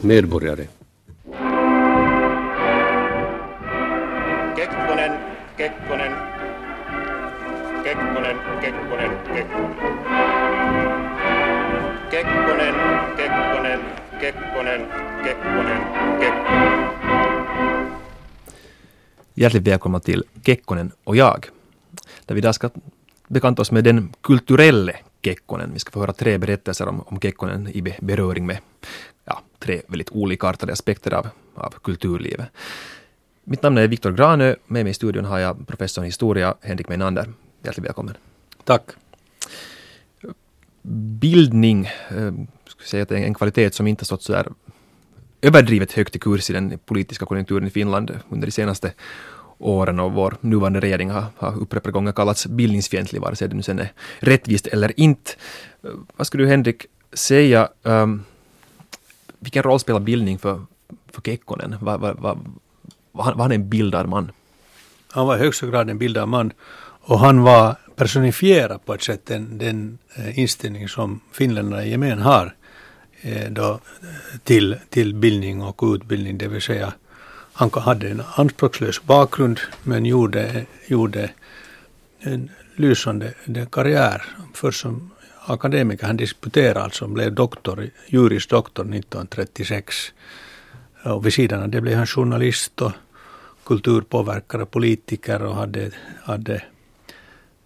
medborgare. Kekkonen, Kekkonen, Kekkonen, Kekkonen, Kekkonen. Kekkonen, Kekkonen, Kekkonen, Kekkonen, Kekkonen. Hjärtligt välkomna till Kekkonen och jag. Där vi idag ska bekanta oss med den kulturelle Kekkonen. Vi ska få höra tre berättelser om, om Kekkonen i beröring med ja, tre väldigt olikartade aspekter av, av kulturlivet. Mitt namn är Viktor Granö. Med mig i studion har jag professorn i historia, Henrik Meinander. Hjärtligt välkommen. Tack. Bildning, eh, ska säga att det är en kvalitet som inte stått så där överdrivet högt i kurs i den politiska konjunkturen i Finland under de senaste åren och vår nuvarande regering har, har upprepade gånger kallats bildningsfientlig, vare sig det nu sen är rättvist eller inte. Vad skulle du Henrik säga, um, vilken roll spelar bildning för, för Kekkonen? Var, var, var, var, han, var han en bildad man? Han var i högsta grad en bildad man och han var personifierad på ett sätt den, den eh, inställning som finländarna i gemen har eh, då, till, till bildning och utbildning, det vill säga han hade en anspråkslös bakgrund men gjorde, gjorde en lysande karriär. Först som akademiker, han disputerade alltså, blev doktor, juris doktor 1936. Och vid sidan av det blev han journalist och kulturpåverkare, politiker och hade, hade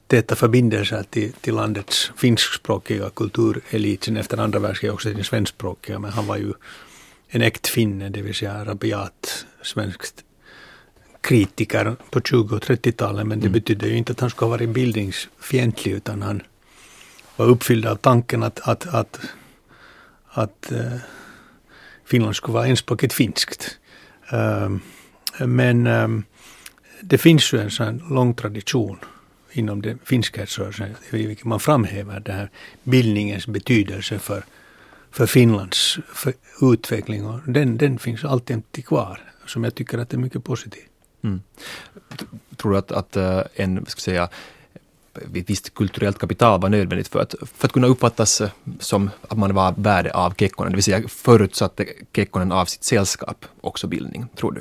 täta förbindelser till, till landets finskspråkiga kulturelit. Sen efter andra världskriget också till den svenskspråkiga, men han var ju en äkt finne, det vill säga rabiat svenskt kritiker på 20 och 30-talet, men det mm. betydde ju inte att han skulle ha varit bildningsfientlig, utan han var uppfylld av tanken att, att, att, att uh, Finland skulle vara enspråkigt finskt. Uh, men um, det finns ju en sån lång tradition inom den finskhetsrörelsen i vilken man framhäver den här bildningens betydelse för för Finlands för utveckling och den, den finns alltid kvar som jag tycker att är mycket positiv. Mm. Tror du att, att eh, en, ska säga, ett visst kulturellt kapital var nödvändigt för att, för att kunna uppfattas eh, som att man var värde av Kekkonen, det vill säga förutsatte Kekkonen av sitt sällskap också bildning, tror du?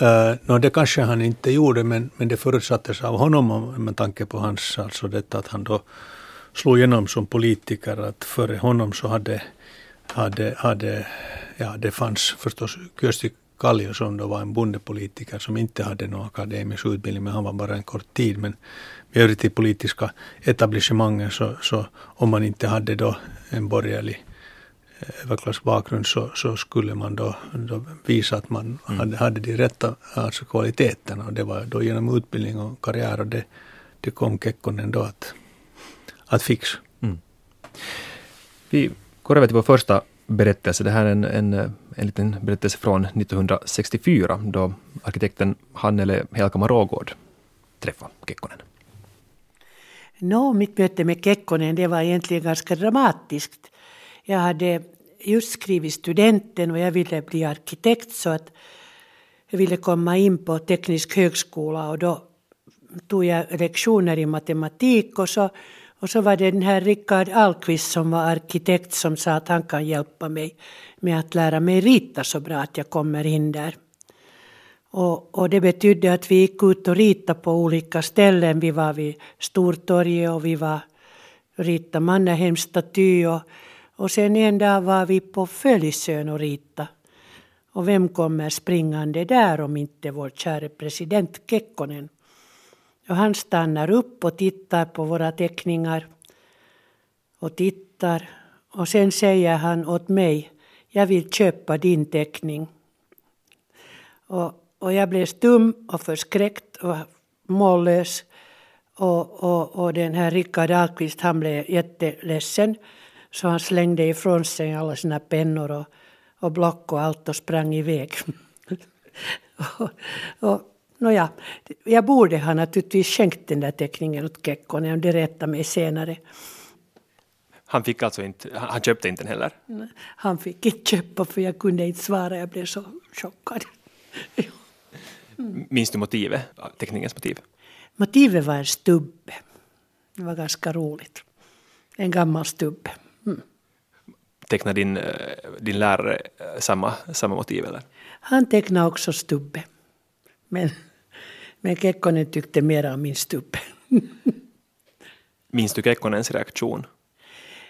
Uh, no, det kanske han inte gjorde, men, men det förutsattes av honom med tanke på hans, alltså detta att han då slog igenom som politiker att före honom så hade, hade, hade ja det fanns förstås Kallio som då var en bondepolitiker som inte hade någon akademisk utbildning men han var bara en kort tid. Men i övrigt i politiska etablissemanget så, så om man inte hade då en borgerlig eh, överklassbakgrund så, så skulle man då, då visa att man mm. hade, hade de rätta alltså kvaliteterna och det var då genom utbildning och karriär och det, det kom Kekkonen då att att fixa. Mm. Vi går över till vår första berättelse. Det här är en, en, en liten berättelse från 1964 då arkitekten Hannele Helkama Rågård träffade Kekkonen. No, mitt möte med Kekkonen det var egentligen ganska dramatiskt. Jag hade just skrivit studenten och jag ville bli arkitekt så att jag ville komma in på teknisk högskola och då tog jag lektioner i matematik och så och så var det den här Rickard Alkvist som var arkitekt som sa att han kan hjälpa mig med att lära mig rita så bra att jag kommer in där. Och, och det betydde att vi gick ut och ritade på olika ställen. Vi var vid Stortorget och vi var ritade Mannerheims staty och, och sen en dag var vi på Fölisön och ritade. Och vem kommer springande där om inte vår käre president Kekkonen? Och han stannar upp och tittar på våra teckningar och tittar och sen säger han åt mig, jag vill köpa din teckning. Och, och jag blev stum och förskräckt och mållös. Och, och, och den här Rickard Ahlqvist han blev jätteledsen så han slängde ifrån sig alla sina pennor och, och block och allt och sprang iväg. och, och, Nåja, jag borde ha naturligtvis skänkt den där teckningen åt Kekkonen och det rättade mig senare. Han fick alltså inte, han köpte inte den heller? Han fick inte köpa för jag kunde inte svara, jag blev så chockad. mm. Minns du motivet, teckningens motiv? Motivet var en stubbe. Det var ganska roligt. En gammal stubbe. Mm. tecknar din, eh, din lärare eh, samma, samma motiv eller? Han tecknade också stubbe. Men, men Kekkonen tyckte mer om min stubbe. Minns du Kekkonens reaktion?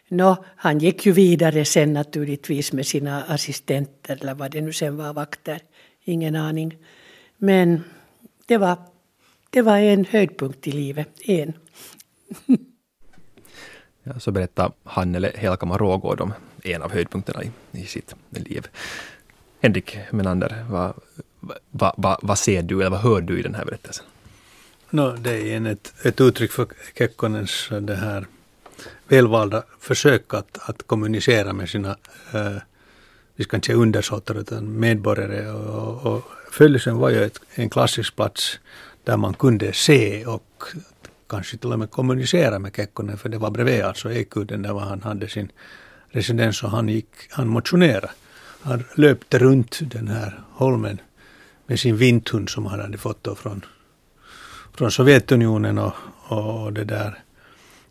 Nå, han gick ju vidare sen naturligtvis med sina assistenter eller vad det nu sen var, vakter. Ingen aning. Men det var, det var en höjdpunkt i livet. En. Ja, så berättar Hannele Helkama Rågård om en av höjdpunkterna i, i sitt liv. Henrik Menander, vad, vad, va, va ser du eller vad hör du i den här berättelsen? No, det är en, ett, ett uttryck för Kekkonens eh, det här välvalda försök att, att kommunicera med sina, eh, vi ska inte säga undersåtar, utan medborgare. Och, och Följsen var ju ett, en klassisk plats där man kunde se och kanske till och med kommunicera med Kekkonen, för det var bredvid alltså Ekudden där han hade sin residens och han gick, han motionerade. Han löpte runt den här holmen med sin vinthund som han hade fått då från, från Sovjetunionen och, och det där.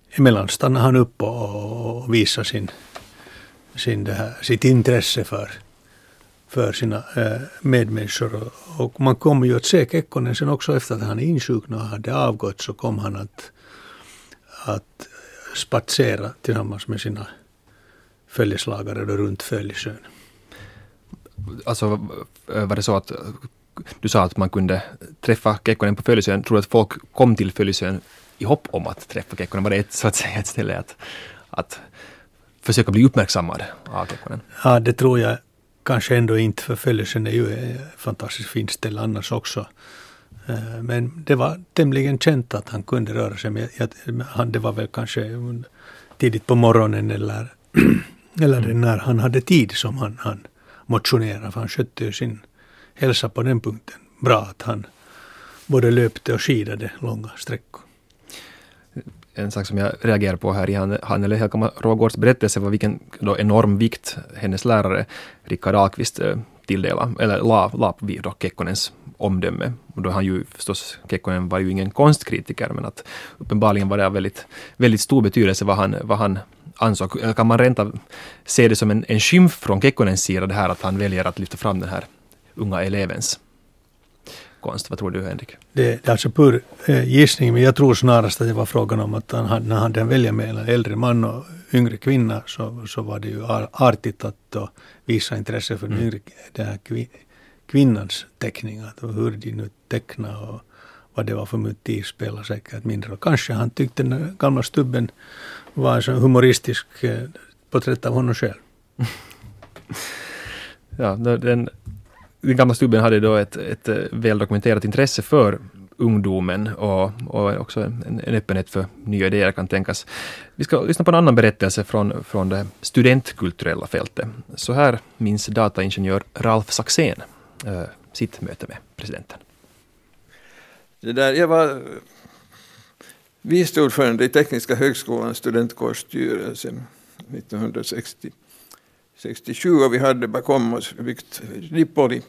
Emellan stannade han upp och, och visade sin, sin det här, sitt intresse för, för sina äh, medmänniskor. Och, man kommer ju att se Kekkonen sen också efter att han insjuknade och hade avgått så kom han att, att spatsera tillsammans med sina följeslagare då runt Följesjön. Alltså eh, var det så att du sa att man kunde träffa Kekkonen på Följesön. Tror du att folk kom till Följesön i hopp om att träffa Kekkonen? Var det ett, så att säga ett ställe att, att försöka bli uppmärksammad av Kekkonen? Ja, det tror jag kanske ändå inte, för Följesön är ju ett fantastiskt fint ställe annars också. Eh, men det var tämligen känt att han kunde röra sig. Men det var väl kanske tidigt på morgonen eller, eller när han hade tid som han, han motionerade. För han skötte ju sin hälsa på den punkten bra. Att han både löpte och skidade långa sträckor. En sak som jag reagerar på här i han, han eller Helga Rågårds berättelse var vilken då enorm vikt hennes lärare Rickard Ahlqvist eh, tilldelade, eller la, la vid då Kekkonens omdöme. Och då han ju förstås, Kekkonen var ju ingen konstkritiker, men att uppenbarligen var det av väldigt, väldigt stor betydelse vad han, vad han ansåg. Kan man rent av se det som en, en skymf från Kekkonens sida, det här att han väljer att lyfta fram den här unga elevens konst. Vad tror du Henrik? Det är alltså pur eh, gissning, men jag tror snarast att det var frågan om att han när han hade välja mellan äldre man och yngre kvinna så, så var det ju artigt att visa intresse för mm. den yngre den här kvinnans teckning. Att hur de nu tecknade och vad det var för motiv spelar säkert mindre Och Kanske han tyckte den gamla stubben var en sån humoristisk eh, porträtt av honom själv. ja, den den gamla stubben hade då ett, ett eh, väldokumenterat intresse för ungdomen och, och också en, en öppenhet för nya idéer kan tänkas. Vi ska lyssna på en annan berättelse från, från det studentkulturella fältet. Så här minns dataingenjör Ralf Saxén äh, sitt möte med presidenten. Det där, jag var vice ordförande i Tekniska högskolans studentkårsstyrelse 1960. 67 och vi hade bakom oss byggt Lipoli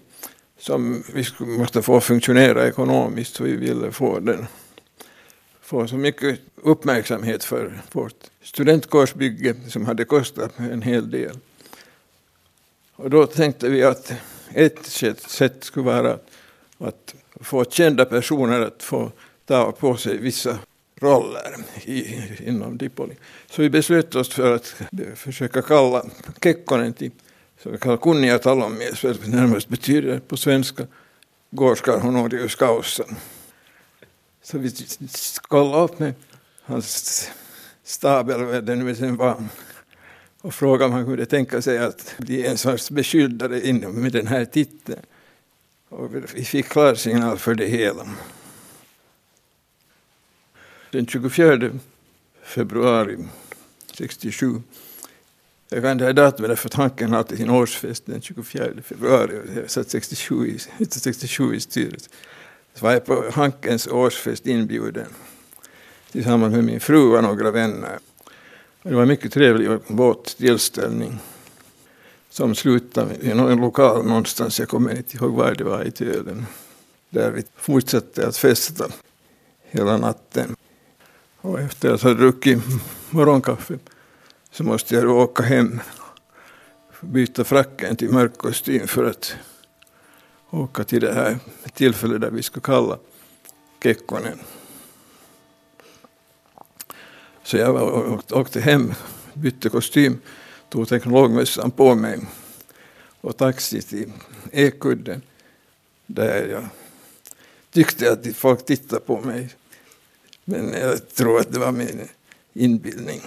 som vi måste få funktionera ekonomiskt så vi ville få den få så mycket uppmärksamhet för vårt studentkårsbygge som hade kostat en hel del. Och då tänkte vi att ett sätt skulle vara att få kända personer att få ta på sig vissa roller i, inom Dipoli. Så vi beslöt oss för att försöka kalla Kekkonen till så vi kallar kunniga talomies, för det närmast betyder på svenska gårdskar honorius Kausen. Så vi kollade upp med hans stab eller vad det nu sen var och frågade om han kunde tänka sig att bli en sorts beskyddare inom med den här titeln. Och vi fick klarsignal för det hela. Den 24 februari 67 jag kan det här datumet för tanken hade sin årsfest den 24 februari. Jag satt 67 i, 67 i styret. Så var jag på Hankens årsfest inbjuden tillsammans med min fru och några vänner. Det var en mycket trevlig båttillställning som slutade i någon lokal någonstans, jag kommer inte ihåg var det var i Tölen. Där vi fortsatte att festa hela natten. Och efter att ha druckit morgonkaffe så måste jag åka hem byta fracken till mörk kostym för att åka till det här tillfället där vi skulle kalla Kekkonen. Så jag åkte hem, bytte kostym, tog teknologmössan på mig och taxi till Ekudden där jag tyckte att folk tittade på mig. Men jag tror att det var min inbildning.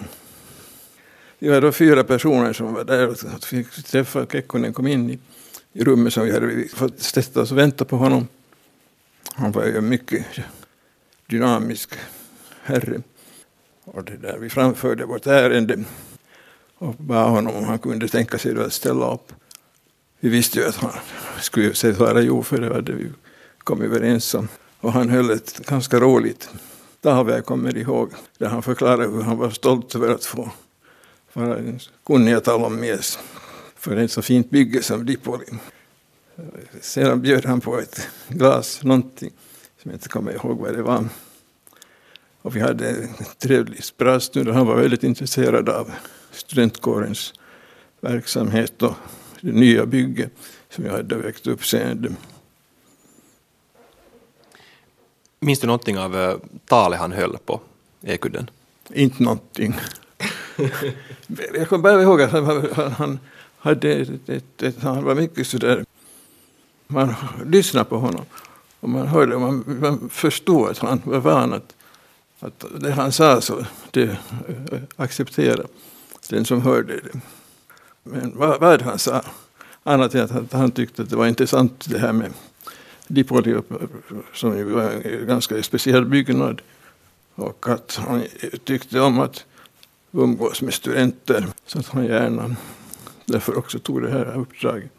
Vi var då fyra personer som var där och fick träffa Kekkonen, kom in i, i rummet som vi hade fått sätta oss och vänta på honom. Han var ju en mycket dynamisk herre. Och det där, vi framförde vårt ärende och bad honom om han kunde tänka sig att ställa upp. Vi visste ju att han skulle svara jo, för det hade vi kommit överens om. Och han höll ett ganska roligt tal, jag kommit ihåg, där han förklarade hur han var stolt över att få vara en kunnig talonmies för ett så fint bygge som Dipoli. Sedan bjöd han på ett glas, någonting som jag inte kommer ihåg vad det var. Och vi hade en trevlig pratstund och han var väldigt intresserad av studentkårens verksamhet och det nya bygget som jag hade väckt uppseende. Minns du någonting av eh, talet han höll på Ekudden? Inte någonting. jag kommer bara ihåg att han, han, hade ett, ett, ett, han var mycket sådär, man lyssnade på honom och man hörde, man, man förstod att han var van att, att det han sa så det eh, acceptera den som hörde det. Men vad, vad han sa, annat än att han tyckte att det var intressant det här med Dipoli som ju var en ganska speciell byggnad och att han tyckte om att umgås med studenter så att han gärna därför också tog det här uppdraget.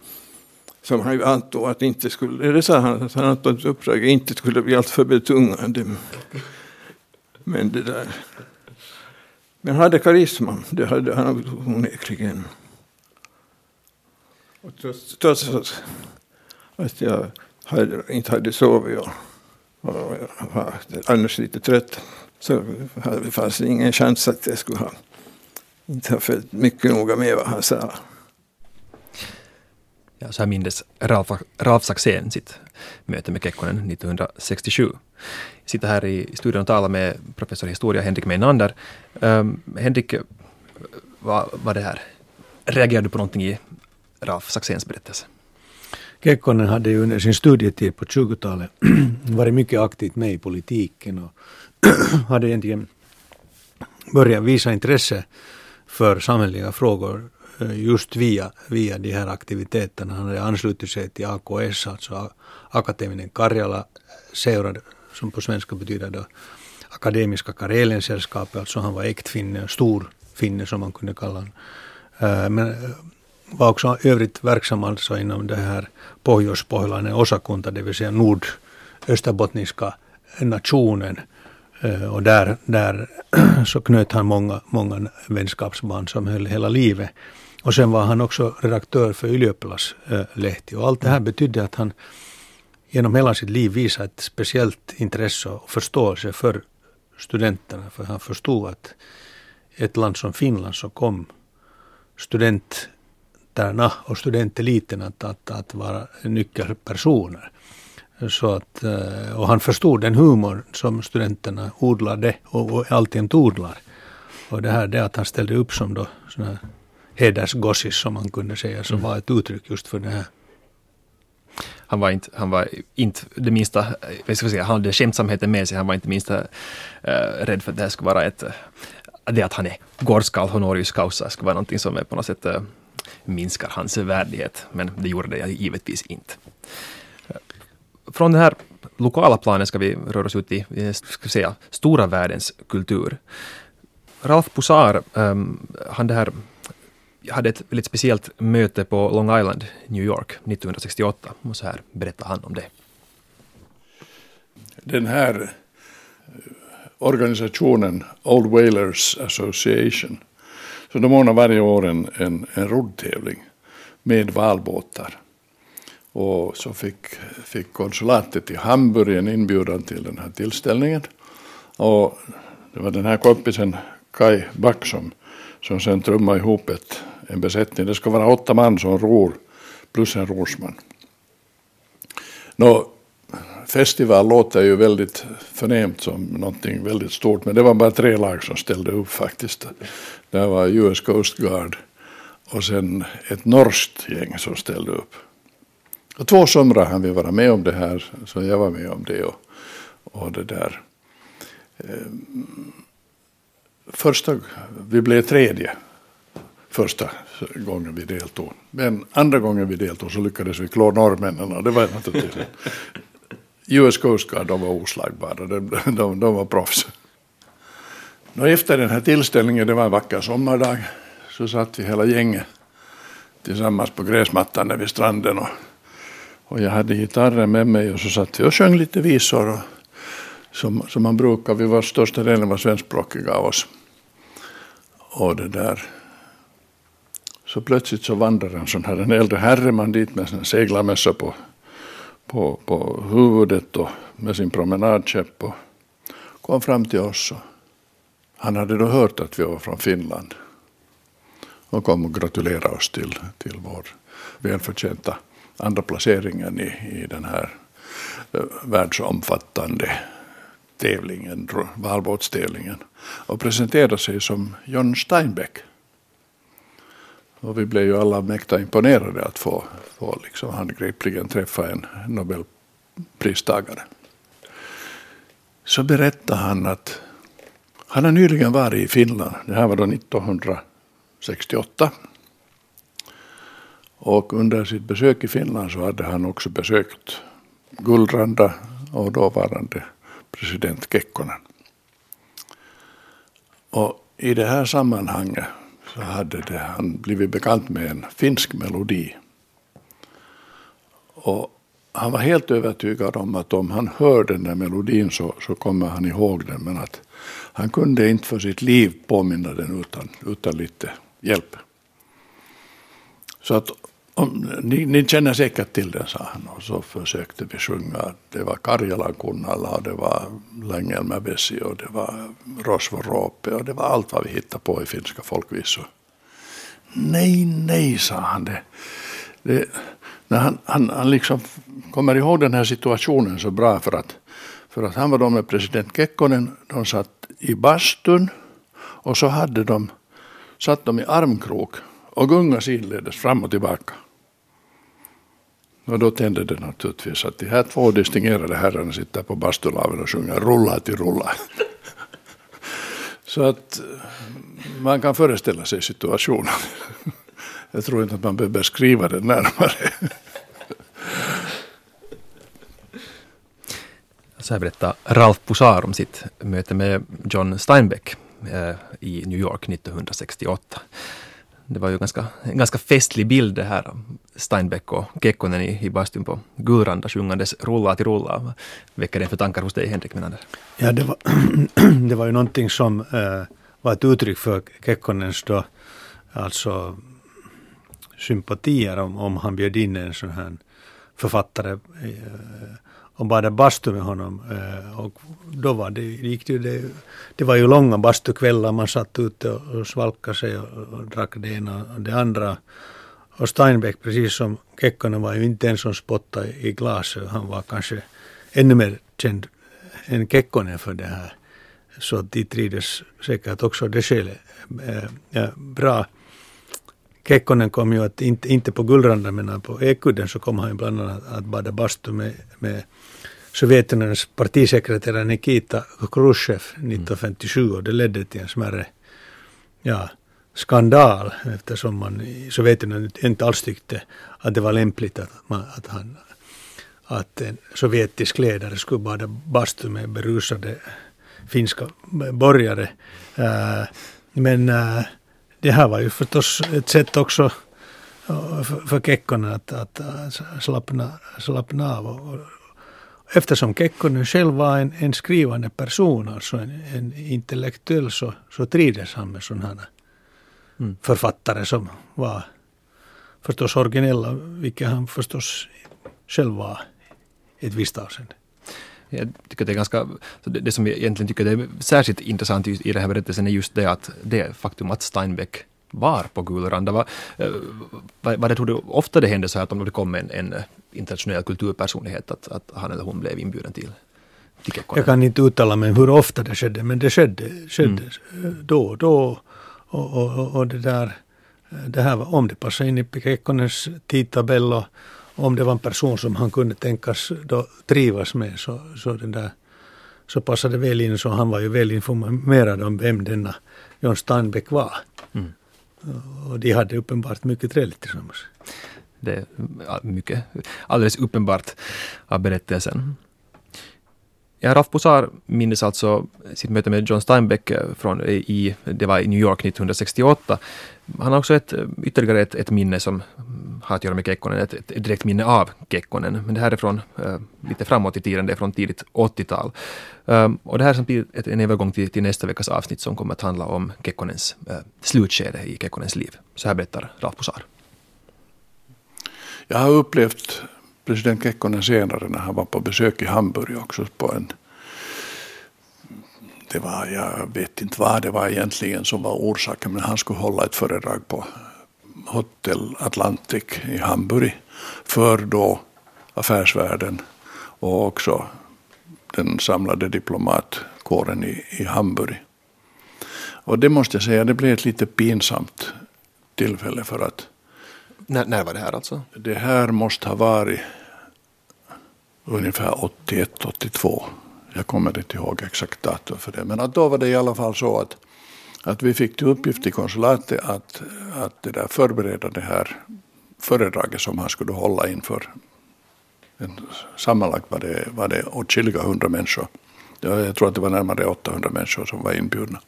Som han ju antog att inte skulle, eller sa han, att han antog att uppdraget inte skulle bli alltför betungande. Men det där. Men han hade karisma, det hade han onekligen. Och trots, trots att jag hade, inte hade sovit och, och var annars lite trött så fanns det ingen chans att jag skulle ha inte ha följt mycket noga med vad han sa. Ja, så här mindes Ralf, Ralf Saxén sitt möte med Kekkonen 1967. Jag sitter här i studion och talar med professor i historia Henrik Meinander. Um, ehm, Henrik, vad var det här? Reagerade du på någonting i Ralf Saxéns berättelse? Kekkonen hade ju under sin studietid på 20-talet varit mycket aktivt med i politiken och hade egentligen börjat visa intresse för samhälleliga frågor eh, just via, via de här aktiviteterna. Han hade anslutit sig till AKS, alltså Akademinen Karjala seurad, som på svenska betyder då Akademiska Kareliensällskapet, alltså han var äktfinne, stor finne som man kunde kalla honom. Eh, men eh, var också övrigt verksam alltså inom det här pohjoispohjalainen osakunta, det vill säga nordösterbottniska nationen Eh, och där, där så knöt han många, många vänskapsband som höll hela livet. Och sen var han också redaktör för Ylioppilaslehti. Och allt det här betydde att han genom hela sitt liv visade ett speciellt intresse och förståelse för studenterna. För han förstod att ett land som Finland så kom studenterna och studenteliten att, att, att vara nyckelpersoner. Så att, eh, och han förstod den humor som studenterna odlade och, och alltjämt odlar. Och det här det att han ställde upp som då såna hedersgossis som man kunde säga, som mm. var ett uttryck just för det här. Han var inte, han var inte det minsta, jag ska säga, han hade skämtsamheten med sig, han var inte minsta uh, rädd för att det här skulle vara ett, det att han är gårdskall honorius causa skulle vara någonting som är på något sätt uh, minskar hans värdighet, men det gjorde det givetvis inte från den här lokala planen ska vi röra oss ut i ska säga, stora världens kultur. Ralph Poussard, ehm, han det här, hade ett väldigt speciellt möte på Long Island, New York, 1968. Och så här berättar han om det. Den här eh, organisationen Old Whalers Association, så de ordnar varje år en, en, en roddtävling med valbåtar. Och så fick, fick konsulatet i Hamburg en inbjudan till den här tillställningen. Och det var den här kompisen Kai Back som, som sen trummade ihop ett, en besättning. Det ska vara åtta man som ror plus en rorsman. Nå, festival låter ju väldigt förnämt som någonting väldigt stort, men det var bara tre lag som ställde upp faktiskt. Det var US Coast Guard och sen ett norskt gäng som ställde upp. Och två somrar hann vi vara med om det här, så jag var med om det. Och, och det där. Ehm, första, vi blev tredje första gången vi deltog. Men andra gången vi deltog så lyckades vi klå norrmännen och det var naturligtvis US Coast Guard, de var oslagbara, de, de, de var proffs. Och efter den här tillställningen, det var en vacker sommardag, så satt vi hela gänget tillsammans på gräsmattan vid stranden. Och, och jag hade gitarren med mig och så satt vi och sjöng lite visor. Och, som, som man brukar, vi var största delen var svenskspråkiga av oss. Och det där. Så plötsligt så vandrar en sån här, en äldre herreman dit med en seglarmössa på, på, på huvudet och med sin promenadkäpp och kom fram till oss. Och han hade då hört att vi var från Finland och kom och gratulerade oss till, till vår välförtjänta andra placeringen i, i den här eh, världsomfattande tävlingen, valbåtstävlingen och presenterade sig som John Steinbeck. Och vi blev ju alla mäkta imponerade att få, få liksom handgripligen träffa en nobelpristagare. Så berättade han att han har nyligen varit i Finland. Det här var då 1968. Och under sitt besök i Finland så hade han också besökt Gullranda och dåvarande president Kekkonen. Och i det här sammanhanget så hade det, han blivit bekant med en finsk melodi. Och han var helt övertygad om att om han hör den där melodin så, så kommer han ihåg den. Men att han kunde inte för sitt liv påminna den utan, utan lite hjälp. Så att om, ni, ni, känner säkert till den, sa han. Och så försökte vi sjunga. Det var Karjalan Kunnala och det var Längelmävesi och det var Rosvorope och det var allt vad vi hittade på i finska folkvisor. Nej, nej, sa han. Det, det, när han, han, han liksom kommer ihåg den här situationen så bra för att, för att han var då med president Kekkonen. De satt i bastun och så hade de, satt de i armkrok och gunga sidledes fram och tillbaka. Och då tände det naturligtvis att de här två distingerade herrarna sitter på bastulaven och sjunger rulla till rulla. Så att eh, man kan föreställa sig situationen. Jag tror inte att man behöver beskriva den närmare. Så här berättar Ralf Poussard om sitt möte med John Steinbeck eh, i New York 1968 det var ju ganska, en ganska festlig bild det här. Steinbeck och Kekkonen i, i bastun på Guranda, sjungandes Rulla till rulla. Väcker det för tankar hos dig Henrik Menander? Ja, det var, det var ju någonting som äh, var ett uttryck för Kekkonens då, alltså sympatier om, om han bjöd in en sån här författare äh, och badade bastu med honom. Eh, och då var det, gick det, det, det var ju långa bastukvällar, man satt ute och, svalkade sig och, och drack det ena och det andra. Och Steinbeck, precis som Kekkonen, var ju inte en som spottade i glaset. Han var kanske ännu mer känd än Kekkonen för det här. Så de trivdes säkert också det skälet äh, eh, ja, bra. Kekkonen kom ju att, inte, inte på Gullranda men på Ekudden så kom han bland annat att bada bastu med, med Sovjetunionens partisekreterare Nikita Khrushchev 1957 och det ledde till en smärre ja, skandal eftersom man i Sovjetunionen inte alls tyckte att det var lämpligt att, man, att, han, att en sovjetisk ledare skulle bada bastu med berusade finska borgare. Uh, men uh, det här var ju förstås ett sätt också för, för Kekkonen att, att, att slappna, slappna av och, eftersom Kekkonen själv var en, en skrivande person, alltså en, en intellektuell, så, så trivdes han med sådana mm. författare som var förstås originella, vilket han förstås själv var i ett visst avseende. Jag tycker det är ganska, det, det som jag egentligen tycker är särskilt intressant i, den här berättelsen är just det att det faktum att Steinbeck var på Gulranda. Var, eh, var det, tror du, ofta det hände så här att om det kom en, en internationell kulturpersonlighet att, att han eller hon blev inbjuden till, Kekkonen? Jag kan inte uttala mig hur ofta det skedde, men det skedde, skedde mm. då och då. Och, och, och det där, det här var, om det passade in i Kekkonens tidtabell och om det var en person som han kunde tänkas då trivas med så, så, den där, så passade väl in. Så han var ju väl informerad om vem denna John Steinbeck var. Mm. Och de hade uppenbart mycket trevligt tillsammans. Det är mycket, alldeles uppenbart av berättelsen. Ja, Ralf Posar minns alltså sitt möte med John Steinbeck eh, från, eh, i, det var i New York 1968. Han har också ett, ytterligare ett, ett minne som har att göra med Kekkonen, ett, ett direkt minne av Kekkonen. Men det här är från äh, lite framåt i tiden, det är från tidigt 80-tal. Um, ehm, och det här är samtidigt en övergång till, till, nästa veckas avsnitt som kommer att handla om Kekkonens äh, slutskede i Kekkonens liv. Så här berättar Ralf Posar. Jag har upplevt president Kekkonen senare när han var på besök i Hamburg också på en det var, jag vet inte vad det var egentligen som var orsaken, men han skulle hålla ett föredrag på Hotel Atlantic i Hamburg för då affärsvärlden och också den samlade diplomatkåren i, i Hamburg. Och det måste jag säga, det blev ett lite pinsamt tillfälle för att när, när var det här alltså? Det här måste ha varit ungefär 81, 82. Jag kommer inte ihåg exakt datum för det. Men att då var det i alla fall så att, att vi fick till uppgift i konsulatet att, att det där förbereda det här föredraget som han skulle hålla inför en, sammanlagt var det, var det åtskilliga hundra människor. Jag tror att det var närmare 800 människor som var inbjudna.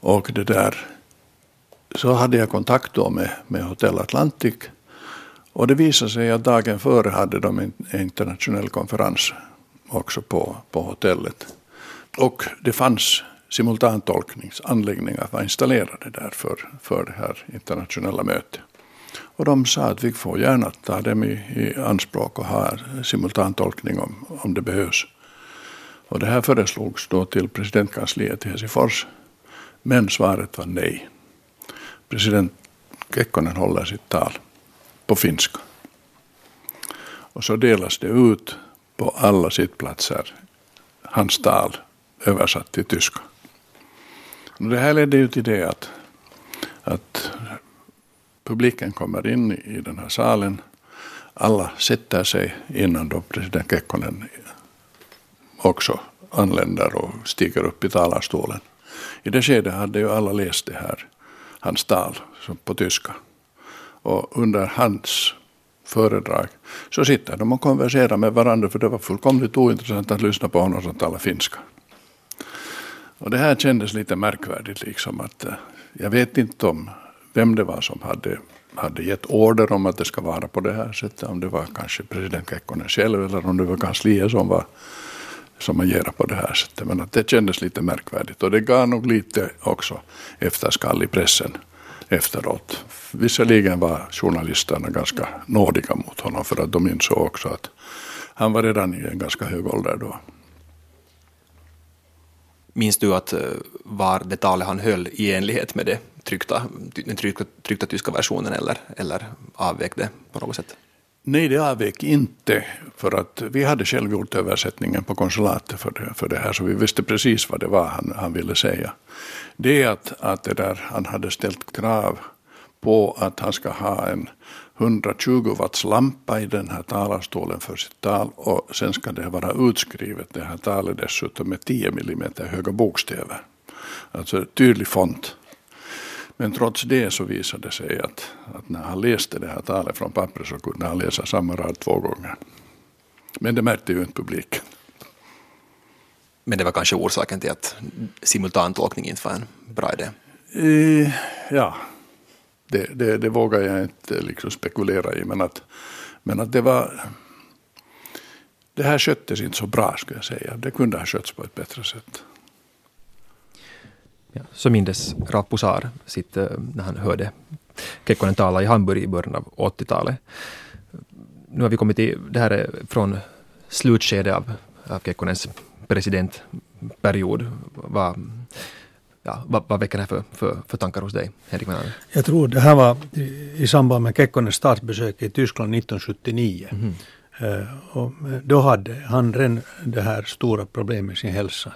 Och det där så hade jag kontakt då med, med Hotel Atlantic. Och det visade sig att dagen före hade de en internationell konferens också på, på hotellet. Och det fanns simultantolkningsanläggningar var installerade där för, för det här internationella mötet. Och de sa att vi får gärna ta dem i, i anspråk och ha simultantolkning om, om det behövs. Och det här föreslogs då till presidentkansliet i Helsingfors. Men svaret var nej president Kekkonen håller sitt tal på finska. Och så delas det ut på alla sittplatser hans tal översatt till tyska. Och det här ledde ju till det att, att publiken kommer in i den här salen. Alla sätter sig innan då president Kekkonen också anländer och stiger upp i talarstolen. I det skedet hade ju alla läst det här hans tal på tyska. Och under hans föredrag så sitter de och konverserar med varandra för det var fullkomligt ointressant att lyssna på honom som talar finska. Och det här kändes lite märkvärdigt liksom att eh, jag vet inte om vem det var som hade, hade gett order om att det ska vara på det här sättet. Om det var kanske president Kekkonen själv eller om det var kansliet som var som agerar på det här sättet. Men att det kändes lite märkvärdigt och det gav nog lite också efterskall i pressen efteråt. Visserligen var journalisterna ganska nådiga mot honom för att de insåg också att han var redan i en ganska hög ålder då. Minns du att eh, var det talet han höll i enlighet med det tryckta, den tryckta, tryckta tyska versionen eller, eller avvek det på något sätt? Nej, det avvek inte. För att vi hade själv gjort översättningen på konsulatet för det, för det här, så vi visste precis vad det var han, han ville säga. Det är att, att det där, han hade ställt krav på att han ska ha en 120 watts lampa i den här talarstolen för sitt tal och sen ska det vara utskrivet det här talet dessutom med 10 millimeter höga bokstäver. Alltså tydlig font. Men trots det så visade det sig att, att när han läste det här talet från pappret så kunde han läsa samma rad två gånger. Men det märkte ju inte publiken. Men det var kanske orsaken till att simultantolkning inte var en bra idé? E, ja, det, det, det vågar jag inte liksom spekulera i. Men att, men att det var... Det här sköttes inte så bra skulle jag säga. Det kunde ha skötts på ett bättre sätt. Ja, så mindes Rapusar sitt, eh, när han hörde Kekkonen tala i Hamburg i början av 80-talet. Nu har vi kommit till, det här är från slutskedet av, av Kekkonens presidentperiod. Var, ja, vad, vad väcker det här för, för, för tankar hos dig, Henrik Menander? Jag tror det här var i, samband med Kekkonens startbesök i Tyskland 1979. Mhm. Eh, och då hade han redan det här stora problemet med sin hälsa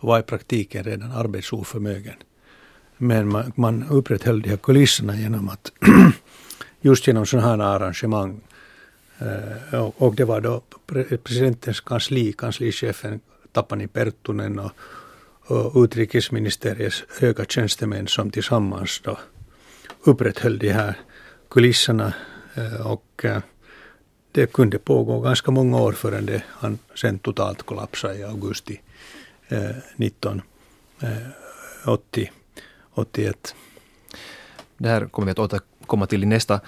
var i praktiken redan arbetsoförmögen. Men man, man upprätthöll de här kulisserna genom att just genom sådana här arrangemang Eh, och, och det var då presidentens kansli, kanslichefen Tapani Perttunen och, och utrikesministeriets höga tjänstemän som tillsammans då upprätthöll de här kulisserna eh, och eh, det kunde pågå ganska många år förrän det han sen totalt kollapsade i augusti 1981. Det här kommer vi att återkomma till i nästa,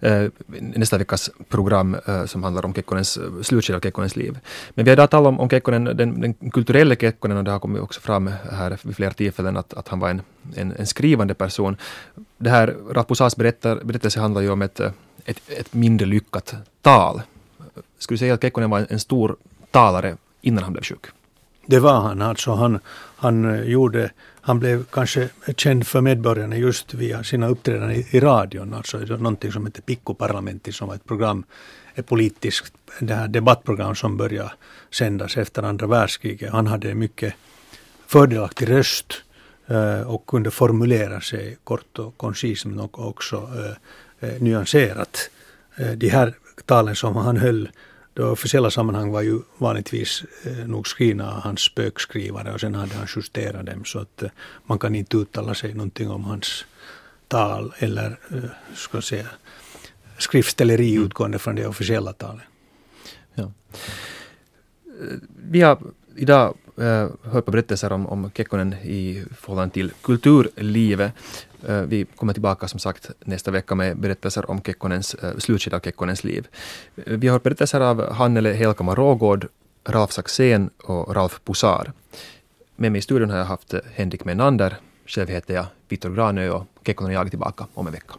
eh, nästa veckas program eh, som handlar om Kekkonens, eh, slutskede av Kekkonens liv. Men vi har idag talat om, om Kekkonen, den, den kulturella Kekkonen och det har kommit också fram här vid flera tillfällen att, att han var en, en, en skrivande person. Det här Raposas berättelse handlar ju om ett, ett, ett mindre lyckat tal. Skulle du säga att Kekkonen var en stor talare innan han blev sjuk? Det var han. Alltså han, han, eh, gjorde, han blev kanske känd för medborgarna just via sina uppträdanden i, i radion. Alltså någonting som heter Pikkuparlamentti som var ett program, ett politiskt det här debattprogram som började sändas efter andra världskriget. Han hade en mycket fördelaktig röst eh, och kunde formulera sig kort och koncist men och också eh, nyanserat. De här talen som han höll de officiella sammanhang var ju vanligtvis eh, nog skrivna av hans spökskrivare och sen hade han justerat dem så att eh, man kan inte uttala sig någonting om hans tal eller eh, ska säga, skriftställeri utgående från det officiella talet. Ja. Vi har idag hört på berättelser om, om Kekkonen i förhållande till kulturlivet. Eh, vi kommer tillbaka som sagt nästa vecka med berättelser om Kekkonens, eh, slutskede av Kekkonens liv. Eh, vi har hört berättelser av Hannele Helkama Rågård, Ralf Saxén och Ralf Pusar. Med mig i studion har jag haft Henrik Menander, själv heter jag Viktor Granö och Kekkonen och jag är tillbaka om en vecka.